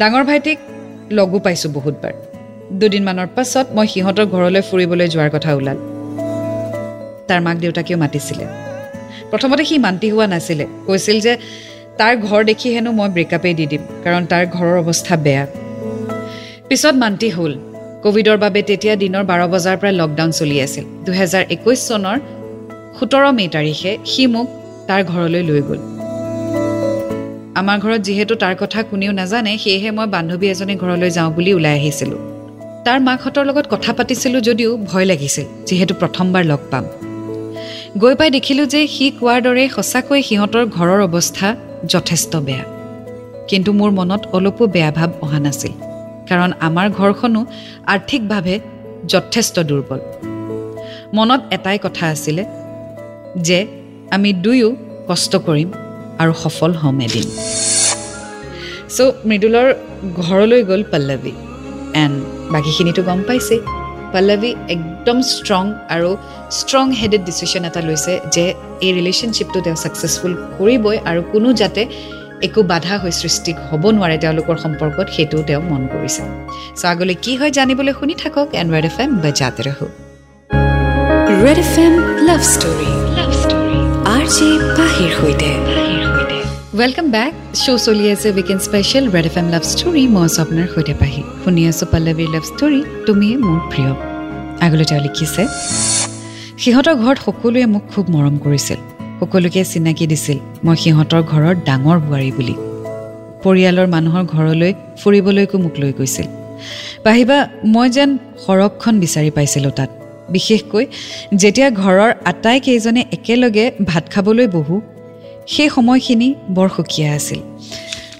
ডাঙৰ ভাইটিক লগো পাইছোঁ বহুতবাৰ। দুদিনমানৰ পাছত মই সিহঁতৰ ঘৰলৈ ফুৰিবলৈ যোৱাৰ কথা ওলাল। তাৰ মাক দেউতাকেও মাতিছিলে। প্ৰথমতে সি মান্তি হোৱা নাছিলে। কৈছিল যে তাৰ ঘৰ দেখি হেনো মই ব্ৰেকআপেই দি দিম কাৰণ তাৰ ঘৰৰ অৱস্থা বেয়া। পিছত মান্তি হ'ল। ক'ভিডৰ বাবে তেতিয়া দিনৰ বাৰ বজাৰ পৰা লকডাউন চলি আছিল। দুহেজাৰ একৈছ চনৰ সোতৰ মে' তাৰিখে সি মোক তাৰ ঘৰলৈ লৈ গ'ল। আমাৰ ঘৰত যিহেতু তাৰ কথা কোনেও নাজানে সেয়েহে মই বান্ধৱী এজনী ঘৰলৈ যাওঁ বুলি ওলাই আহিছিলোঁ। তাৰ মাকহঁতৰ লগত কথা পাতিছিলোঁ যদিও ভয় লাগিছিল যিহেতু প্ৰথমবাৰ লগ পাম। গৈ পাই দেখিলোঁ যে সি কোৱাৰ দৰে সঁচাকৈ সিহঁতৰ ঘৰৰ অৱস্থা যথেষ্ট বেয়া। কিন্তু মোৰ মনত অলপো বেয়া ভাৱ অহা নাছিল কাৰণ আমাৰ ঘৰখনো আৰ্থিকভাৱে যথেষ্ট দুৰ্বল। মনত এটাই কথা আছিলে যে আমি দুয়ো কষ্ট কৰিম আৰু সফল হ'ম এদিন। চ' মৃদুলৰ ঘৰলৈ গ'ল পল্লৱী। এণ্ড বাকীখিনিতো গম পাইছে পল্লৱী একদম ষ্ট্ৰং আৰু ষ্ট্ৰং হেডেড ডিচিশ্যন এটা লৈছে যে এই ৰিলেশ্যনশ্বিপটো তেওঁ ছাকচেছফুল কৰিবই আৰু কোনো যাতে একো বাধা হৈ সৃষ্টি হ'ব নোৱাৰে তেওঁলোকৰ সম্পৰ্কত সেইটোও তেওঁ মন কৰিছে। চ' আগলৈ কি হয় জানিবলৈ শুনি থাকক এণ্ড ৰেড এফ এম বজাতে ৰহো। Red F M love story love story R J পাহিৰ সৈতে। ৱেলকাম বেক শ্ব' চলি আছে weekend special Red F M love story মই আছোঁ আপোনাৰ সৈতে পাহি শুনি আছোঁ পল্লৱীৰ লাভ ষ্টৰী তুমিয়ে মোৰ প্ৰিয় আগলৈ তেওঁ লিখিছে সিহঁতৰ ঘৰত সকলোৱে মোক খুব মৰম কৰিছিল সকলোকে চিনাকি দিছিল মই সিহঁতৰ ঘৰৰ ডাঙৰ বোৱাৰী বুলি পৰিয়ালৰ মানুহৰ ঘৰলৈ ফুৰিবলৈকো মোক লৈ গৈছিল পাহিবা মই যেন সৰহখন বিচাৰি পাইছিলোঁ তাত বিশেষকৈ যেতিয়া ঘৰৰ আটাইকেইজনে একেলগে ভাত খাবলৈ বহোঁ সেই সময়খিনি বৰ সুকীয়া আছিল।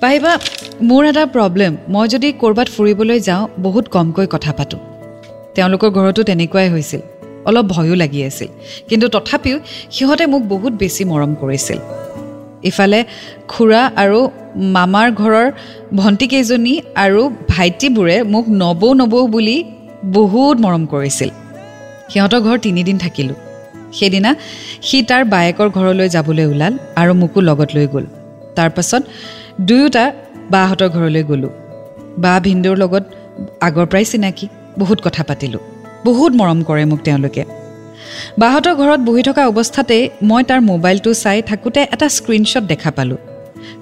পাহিবা মোৰ এটা প্ৰব্লেম মই যদি ক'ৰবাত ফুৰিবলৈ যাওঁ বহুত কমকৈ কথা পাতোঁ। তেওঁলোকৰ ঘৰতো তেনেকুৱাই হৈছিল। অলপ ভয়ো লাগি আছিল। কিন্তু তথাপিও সিহঁতে মোক বহুত বেছি মৰম কৰিছিল। ইফালে খুৰা আৰু মামাৰ ঘৰৰ ভণ্টিকেইজনী আৰু ভাইটিবোৰে মোক নবৌ নবৌ বুলি বহুত মৰম কৰিছিল। সিহঁতৰ ঘৰ তিনিদিন থাকিলোঁ। সেইদিনা সি তাৰ বায়েকৰ ঘৰলৈ যাবলৈ ওলাল আৰু মোকো লগত লৈ গ'ল। তাৰপাছত দুয়োটা বাহঁতৰ ঘৰলৈ গ'লোঁ। বা ভিনদেউৰ লগত আগৰ পৰাই চিনাকি বহুত কথা পাতিলোঁ। বহুত মৰম কৰে মোক তেওঁলোকে। বাহঁতৰ ঘৰত বহি থকা অৱস্থাতেই মই তাৰ মোবাইলটো চাই থাকোঁতে এটা স্ক্ৰীনশ্বট দেখা পালোঁ।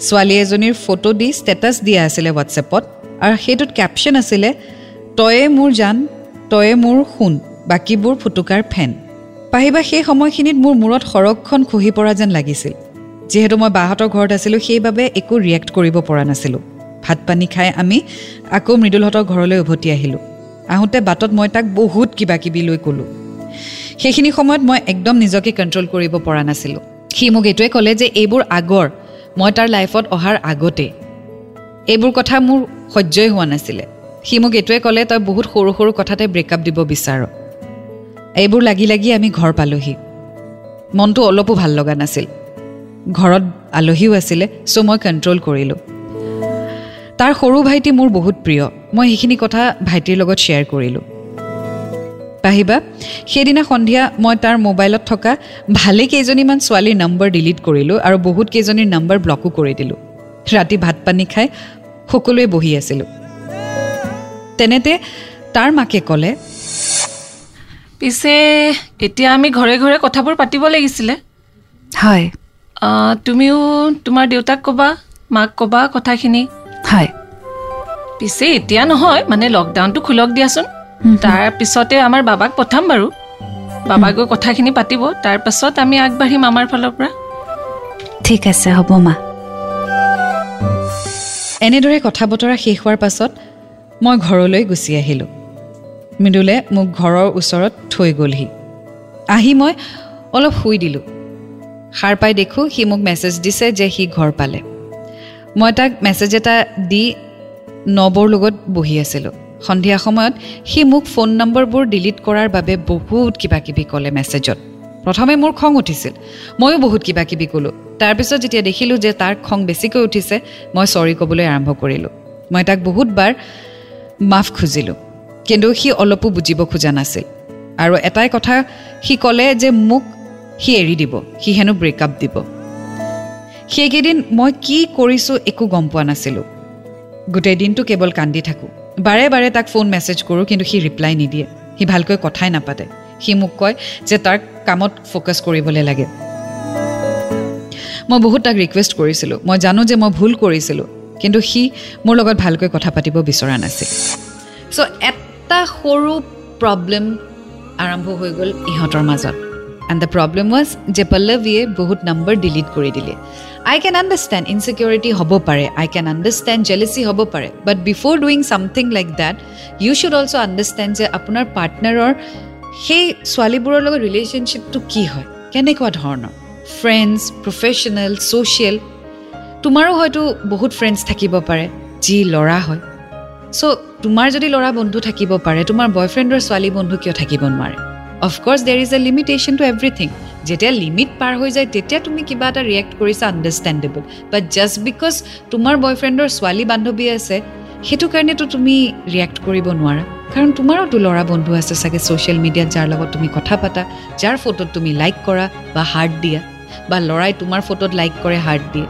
ছোৱালী এজনীৰ ফটো দি ষ্টেটাছ দিয়া আছিলে হোৱাটছএপত আৰু সেইটোত কেপশ্যন আছিলে তয়ে মোৰ জান তয়ে মোৰ সোণ বাকীবোৰ ফুটুকাৰ ফেন। পাহিবা সেই সময়খিনিত মোৰ মূৰত সৰগখন খহি পৰা যেন লাগিছিল। যিহেতু মই বাহঁতৰ ঘৰত আছিলোঁ সেইবাবে একো ৰিয়েক্ট কৰিব পৰা নাছিলোঁ। ভাত পানী খাই আমি আকৌ মৃদুলহঁতৰ ঘৰলৈ উভতি আহিলোঁ। আহোঁতে বাটত মই তাক বহুত কিবা কিবি লৈ ক'লোঁ। সেইখিনি সময়ত মই একদম নিজকে কণ্ট্ৰল কৰিব পৰা নাছিলোঁ। সি মোক এইটোৱে ক'লে যে এইবোৰ আগৰ মই তাৰ লাইফত অহাৰ আগতে। এইবোৰ কথা মোৰ সহ্যই হোৱা নাছিলে। সি মোক এইটোৱে ক'লে তই বহুত সৰু সৰু কথাতে ব্ৰেকআপ দিব বিচাৰ। এইবোৰ লাগি লাগি আমি ঘৰ পালোঁহি। মনটো অলপো ভাল লগা নাছিল। ঘৰত আলহীও আছিলে চ' মই কণ্ট্ৰল কৰিলোঁ। তাৰ সৰু ভাইটি মোৰ বহুত প্ৰিয়। মই সেইখিনি কথা ভাইটিৰ লগত শ্বেয়াৰ কৰিলোঁ। পাহিবা সেইদিনা সন্ধিয়া মই তাৰ মোবাইলত থকা ভালে কেইজনীমান ছোৱালীৰ নম্বৰ ডিলিট কৰিলোঁ আৰু বহুত কেইজনীৰ নম্বৰ ব্লকো কৰি দিলোঁ। ৰাতি ভাত পানী খাই সকলোৱে বহি আছিলোঁ। তেনেতে তাৰ মাকে ক'লে পিছে এতিয়া আমি ঘৰে ঘৰে কথাবোৰ পাতিব লাগিছিলে। হয়। তুমিও তোমাৰ দেউতাক ক'বা মাক ক'বা কথাখিনি। হয়। পিছে এতিয়া নহয় মানে লকডাউনটো খোলক দিয়াচোন। তাৰ পিছতে আমাৰ বাবাক পঠাম বাৰু। বাবা গৈ কথাখিনি পাতিব তাৰপাছত আমি আগবাঢ়িম আমাৰ ফালৰ পৰা। ঠিক আছে হ'ব মা। এনেদৰে কথা বতৰা শেষ হোৱাৰ পাছত মই ঘৰলৈ গুচি আহিলোঁ। মৃদুলে মোক ঘৰৰ ওচৰত থৈ গ'লহি। আহি মই অলপ শুই দিলোঁ। সাৰ পাই দেখোঁ সি মোক মেছেজ দিছে যে সি ঘৰ পালে। মই তাক মেছেজ এটা দি নবৰ লগত বহি আছিলোঁ। সন্ধিয়া সময়ত সি মোক ফোন নম্বৰবোৰ ডিলিট কৰাৰ বাবে বহুত কিবা কিবি ক'লে মেছেজত। প্ৰথমে মোৰ খং উঠিছিল। ময়ো বহুত কিবা কিবি ক'লোঁ। তাৰপিছত যেতিয়া দেখিলোঁ যে তাৰ খং বেছিকৈ উঠিছে মই চৰি ক'বলৈ আৰম্ভ কৰিলোঁ। মই তাক বহুতবাৰ মাফ খুজিলোঁ। কিন্তু সি অলপো বুজিব খোজা নাছিল। আৰু এটাই কথা সি ক'লে যে মোক সি এৰি দিব সি হেনো ব্ৰেকআপ দিব। সেইকেইদিন মই কি কৰিছোঁ একো গম পোৱা নাছিলোঁ। গোটেই দিনটো কেৱল কান্দি থাকোঁ। বাৰে বাৰে তাক ফোন মেছেজ কৰোঁ কিন্তু সি ৰিপ্লাই নিদিয়ে। সি ভালকৈ কথাই নাপাতে। সি মোক কয় যে তাৰ কামত ফ'কাছ কৰিবলৈ লাগে। মই বহুত তাক ৰিকুৱেষ্ট কৰিছিলোঁ। মই জানো যে মই ভুল কৰিছিলোঁ। কিন্তু সি মোৰ লগত ভালকৈ কথা পাতিব বিচৰা নাছিল। চ' এটা সৰু প্ৰব্লেম আৰম্ভ হৈ গ'ল ইহঁতৰ মাজত। এণ্ড দ্য প্ৰব্লেম ৱাজ যে পল্লৱীয়ে বহুত নম্বৰ ডিলিট কৰি দিলে। আই কেন আণ্ডাৰষ্টেণ্ড ইনচিকিউৰিটি হ'ব পাৰে আই কেন আণ্ডাৰষ্টেণ্ড জেলেচি হ'ব পাৰে but before doing something like that you should also' understand যে আপোনাৰ পাৰ্টনাৰৰ সেই ছোৱালীবোৰৰ লগত ৰিলেশ্যনশ্বিপটো কি হয় কেনেকুৱা ধৰণৰ? ফ্ৰেণ্ডছ প্ৰফেশ্যনেল ছ'চিয়েল তোমাৰো হয়তো বহুত ফ্ৰেণ্ডছ থাকিব পাৰে যি ল'ৰা হয়। চ' তোমাৰ যদি ল'ৰা বন্ধু থাকিব পাৰে তোমাৰ বয়ফ্ৰেণ্ডৰ ছোৱালী বন্ধু কিয় থাকিব নোৱাৰে? Of course there is a limitation to everything যেতিয়া লিমিট পাৰ হৈ যায় তেতিয়া তুমি কিবা এটা ৰিয়েক্ট কৰিছা আণ্ডাৰষ্টেণ্ডেবল বাট জাষ্ট বিকজ তোমাৰ বয়ফ্ৰেণ্ডৰ ছোৱালী বান্ধৱী আছে সেইটো কাৰণেতো তুমি ৰিয়েক্ট কৰিব নোৱাৰা। কাৰণ তোমাৰোতো ল'ৰা বন্ধু আছে চাগে ছ'চিয়েল মিডিয়াত যাৰ লগত তুমি কথা পাতা যাৰ ফটোত তুমি লাইক কৰা বা হাৰ্ট দিয়া বা ল'ৰাই তোমাৰ ফটোত লাইক কৰে হাৰ্ট দিয়ে।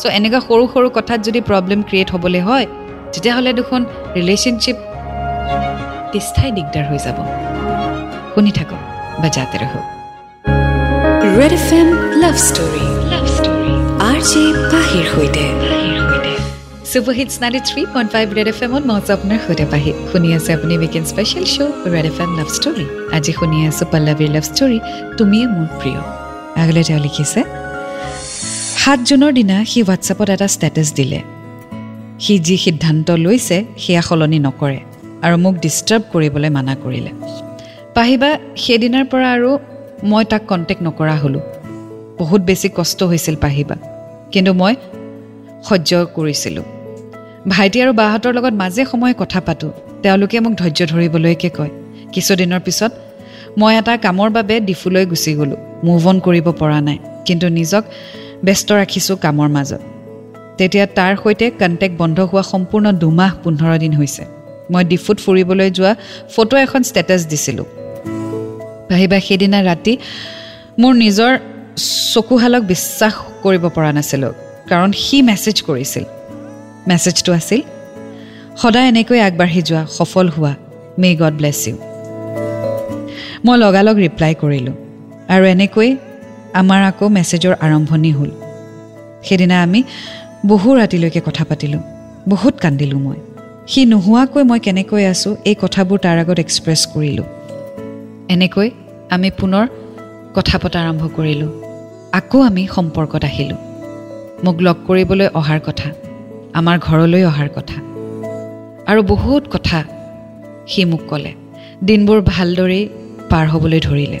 চ' এনেকুৱা সৰু সৰু কথাত যদি প্ৰব্লেম ক্ৰিয়েট হ'বলৈ হয় তেতিয়াহ'লে দেখোন ৰিলেশ্যনশ্বিপ তিষ্ঠাই দিগদাৰ হৈ যাব। শুনি থাকক বা যাতে ৰহ Red F M love story love story R J পাহিৰ সৈতে। Super hits ninety three point five Red F এমত মই আপোনাৰ সৈতে পাহি। শুনি আছে আপুনি weekend special show' Red F M love story আজি শুনি আছোঁ পল্লৱীৰ লাভ ষ্টৰী তুমিয়ে মোৰ প্ৰিয়। আগলৈ তেওঁ লিখিছে সাত জুনৰ দিনা সি হোৱাটছএপত এটা ষ্টেটাছ দিলে। সি যি সিদ্ধান্ত লৈছে সেয়া সলনি নকৰে আৰু মোক ডিষ্টাৰ্ব কৰিবলৈ মানা কৰিলে। পাহিবা সেইদিনাৰ পৰা আৰু মই তাক কণ্টেক্ট নকৰা হ'লোঁ। বহুত বেছি কষ্ট হৈছিল পাহিবা কিন্তু মই সহ্য কৰিছিলোঁ। ভাইটি আৰু বাহঁতৰ লগত মাজে সময়ে কথা পাতোঁ। তেওঁলোকে মোক ধৈৰ্য ধৰিবলৈকে কয়। কিছুদিনৰ পিছত মই এটা কামৰ বাবে ডিফুলৈ গুচি গ'লোঁ। মুভ অন কৰিব পৰা নাই কিন্তু নিজক ব্যস্ত ৰাখিছোঁ কামৰ মাজত। তেতিয়া তাৰ সৈতে কণ্টেক্ট বন্ধ হোৱা সম্পূৰ্ণ দুমাহ পোন্ধৰ দিন হৈছে। মই ডিফুত ফুৰিবলৈ যোৱা ফটো এখন ষ্টেটাছ দিছিলোঁ। ভাবিবা সেইদিনা ৰাতি মোৰ নিজৰ চকুহালক বিশ্বাস কৰিব পৰা নাছিলোঁ কাৰণ সি মেছেজ কৰিছিল। মেছেজটো আছিল সদায় এনেকৈ আগবাঢ়ি যোৱা সফল হোৱা মে গড ব্লেছ ইউ মই লগালগ ৰিপ্লাই কৰিলোঁ আৰু এনেকৈ আমাৰ আকৌ মেছেজৰ আৰম্ভণি হ'ল। সেইদিনা আমি বহু ৰাতিলৈকে কথা পাতিলোঁ। বহুত কান্দিলোঁ মই। সি নোহোৱাকৈ মই কেনেকৈ আছোঁ এই কথাবোৰ তাৰ আগত এক্সপ্ৰেছ কৰিলোঁ। এনেকৈ আমি পুনৰ কথা পতা আৰম্ভ কৰিলোঁ। আকৌ আমি সম্পৰ্কত আহিলোঁ। মোক লগ কৰিবলৈ অহাৰ কথা আমাৰ ঘৰলৈ অহাৰ কথা। আৰু বহুত কথা সি মোক ক'লে। দিনবোৰ ভালদৰেই পাৰ হ'বলৈ ধৰিলে।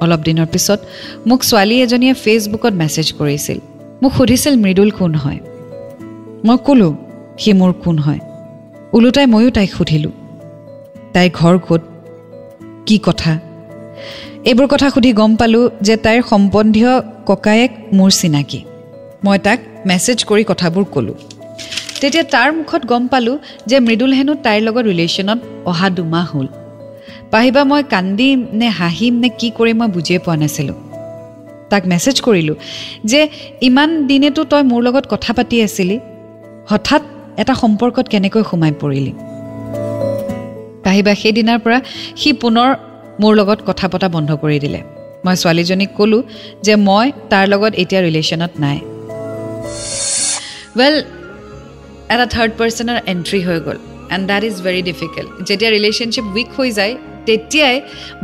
অলপ দিনৰ পিছত মোক ছোৱালী এজনীয়ে ফেচবুকত মেছেজ কৰিছিল। মোক সুধিছিল মৃদুল কোন হয়? মই ক'লোঁ সি মোৰ কোন হয়? ওলোটাই ময়ো তাইক সুধিলোঁ। তাইৰ ঘৰ ক'ত? কি কথা? এইবোৰ কথা সুধি গম পালোঁ যে তাইৰ সম্বন্ধীয় ককায়েক মোৰ চিনাকি। মই তাক মেছেজ কৰি কথাবোৰ ক'লোঁ। তেতিয়া তাৰ মুখত গম পালোঁ যে মৃদুল হেনো তাইৰ লগত ৰিলেশ্যনত অহা দুমাহ হ'ল। পাহিবা মই কান্দিম নে হাঁহিম নে কি কৰিম মই বুজিয়ে পোৱা নাছিলোঁ। তাক মেছেজ কৰিলোঁ যে ইমান দিনেতো তই মোৰ লগত কথা পাতি আছিলি। হঠাৎ এটা সম্পৰ্কত কেনেকৈ সোমাই পৰিলি? পাহিবা সেইদিনাৰ পৰা সি পুনৰ মোৰ লগত কথা পতা বন্ধ কৰি দিলে। মই ছোৱালীজনীক ক'লোঁ যে মই তাৰ লগত এতিয়া ৰিলেশ্যনত নাই। ৱেল এটা থাৰ্ড পাৰ্চনৰ এণ্ট্ৰি হৈ গ'ল। And that is very difficult যেতিয়া ৰিলেশ্যনশ্বিপ উইক হৈ যায় তেতিয়াই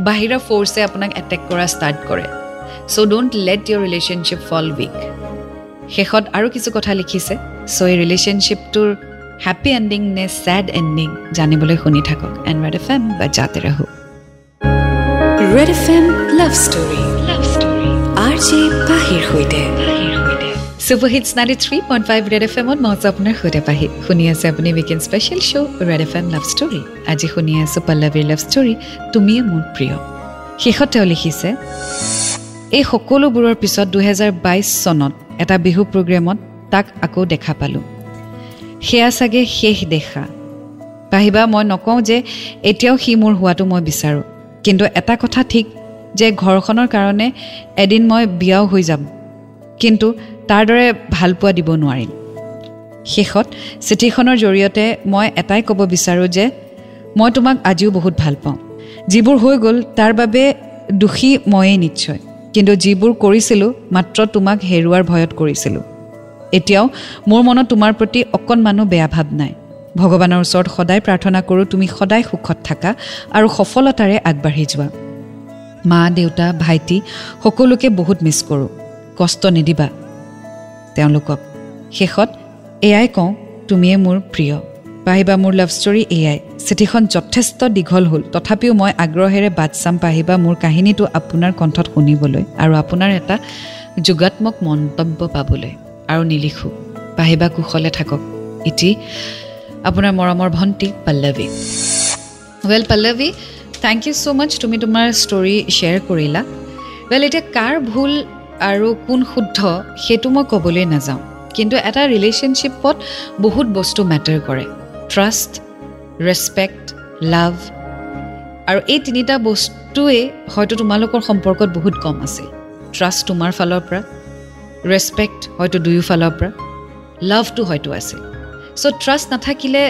বাহিৰা ফ'ৰ্চে আপোনাক এটেক কৰা ষ্টাৰ্ট কৰে। So' don't let your relationship fall weak শেষত আৰু কিছু কথা লিখিছে। চ' এই ৰিলেশ্যনশ্বিপটোৰ হেপী এণ্ডিং নে ছেড এণ্ডিং জানিবলৈ শুনি থাকক। এণ্ড ৰেড এফ এম বা জাতে Rahu. Red F M love story love story R J পাহিৰ সৈতে। Super hits ninety three point five Red F এমত মই আপোনাৰ সৈতে পাহি। শুনি আছে আপুনি weekend special show' Red F M love story আজি শুনি আছোঁ পল্লৱীৰ লাভ ষ্টৰী তুমিয়ে মোৰ প্ৰিয়। শেষত তেওঁ লিখিছে এই সকলোবোৰৰ পিছত দুহেজাৰ বাইছ চনত এটা বিহু প্ৰগ্ৰেমত তাক আকৌ দেখা পালোঁ। সেয়া চাগে শেষ দেখা। পাহিবা মই নকওঁ যে এতিয়াও সি মোৰ হোৱাটো মই বিচাৰোঁ। কিন্তু এটা কথা ঠিক যে ঘৰখনৰ কাৰণে এদিন মই বিয়াও হৈ যাম। কিন্তু তাৰ দৰে ভালপোৱা দিব নোৱাৰিম। শেষত চিঠিখনৰ জৰিয়তে মই এটাই ক'ব বিচাৰোঁ যে মই তোমাক আজিও বহুত ভাল পাওঁ। যিবোৰ হৈ গ'ল তাৰ বাবে দোষী ময়েই নিশ্চয়। কিন্তু যিবোৰ কৰিছিলোঁ মাত্ৰ তোমাক হেৰুৱাৰ ভয়ত কৰিছিলোঁ। এতিয়াও মোৰ মনত তোমাৰ প্ৰতি অকণমানো বেয়া ভাৱ নাই। ভগৱানৰ ওচৰত সদায় প্ৰাৰ্থনা কৰোঁ তুমি সদায় সুখত থাকা আৰু সফলতাৰে আগবাঢ়ি যোৱা। মা দেউতা ভাইটি সকলোকে বহুত মিছ কৰোঁ। কষ্ট নিদিবা। তেওঁলোকক শেষত এয়াই কওঁ তুমিয়ে মোৰ প্ৰিয়। পাহিবা মোৰ লাভ ষ্টৰী এয়াই। চিঠিখন যথেষ্ট দীঘল হ'ল। তথাপিও মই আগ্ৰহেৰে বাট চাম পাহিবা মোৰ কাহিনীটো আপোনাৰ কণ্ঠত শুনিবলৈ আৰু আপোনাৰ এটা যোগাত্মক মন্তব্য পাবলৈ। আৰু নিলিখোঁ। পাহিবা কুশলে থাকক। ইটি আপোনাৰ মৰমৰ ভণ্টি Pallavi. Well Pallavi thank you so' much তুমি তোমাৰ ষ্টৰী শ্বেয়াৰ কৰিলা। ৱেল এতিয়া কাৰ ভুল আৰু কোন শুদ্ধ সেইটো মই ক'বলৈ নাযাওঁ। কিন্তু এটা ৰিলেশ্যনশ্বিপত বহুত বস্তু মেটাৰ কৰে। ট্ৰাষ্ট ৰেচপেক্ট লাভ আৰু এই তিনিটা বস্তুৱে হয়তো তোমালোকৰ সম্পৰ্কত বহুত কম আছিল। ট্ৰাষ্ট তোমাৰ ফালৰ পৰা ৰেচপেক্ট হয়তো দুয়ো ফালৰ পৰা লাভটো হয়তো আছিল। চ' ট্ৰাষ্ট নাথাকিলে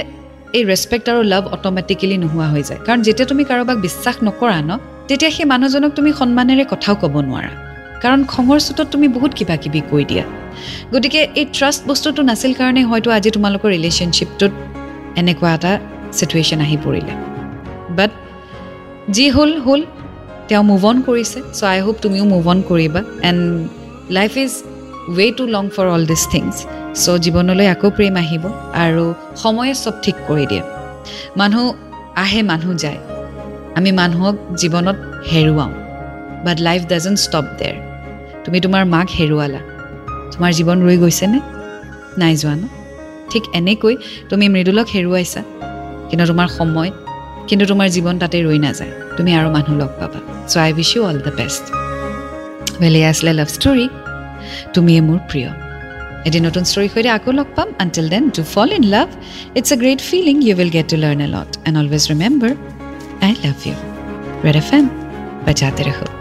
এই ৰেচপেক্ট আৰু লাভ অট'মেটিকেলি নোহোৱা হৈ যায়। কাৰণ যেতিয়া তুমি কাৰোবাক বিশ্বাস নকৰা ন তেতিয়া সেই মানুহজনক তুমি সন্মানেৰে কথাও ক'ব নোৱাৰা। কাৰণ খঙৰ চোতত তুমি বহুত কিবা কিবি কৈ দিয়া। গতিকে এই ট্ৰাষ্ট বস্তুটো নাছিল কাৰণে হয়তো আজি তোমালোকৰ ৰিলেশ্যনশ্বিপটোত এনেকুৱা এটা চিটুৱেশ্যন আহি পৰিলে। বাট যি হ'ল হ'ল। তেওঁ মুভ অন কৰিছে। চ' আই হোপ তুমিও মুভ অন কৰিবা। And life is way too long for all this things so' জীৱনলৈ আকৌ প্ৰেম আহিব আৰু সময়ে চব ঠিক কৰি দিয়ে। মানুহ আহে মানুহ যায়। আমি মানুহক জীৱনত হেৰুৱাওঁ। But life doesn't stop there তুমি তোমাৰ মাক হেৰুৱালা। তোমাৰ জীৱন ৰৈ গৈছেনে? নাই যোৱা ন? ঠিক এনেকৈ তুমি মৃদুলক হেৰুৱাইছা। কিন্তু তোমাৰ সময় কিন্তু তোমাৰ জীৱন তাতে ৰৈ নাযায়। তুমি আৰু মানুহ লগ পাবা। So' I wish you all the best এয়া আছিলে লাভ ষ্টৰী তুমিয়ে মোৰ প্ৰিয়। এটি নতুন ষ্টৰীৰ সৈতে আকৌ লগ পাম। Until then to fall in love it's a great feeling you will get to learn a lot and always remember I love you red F M বাজাতে ৰখো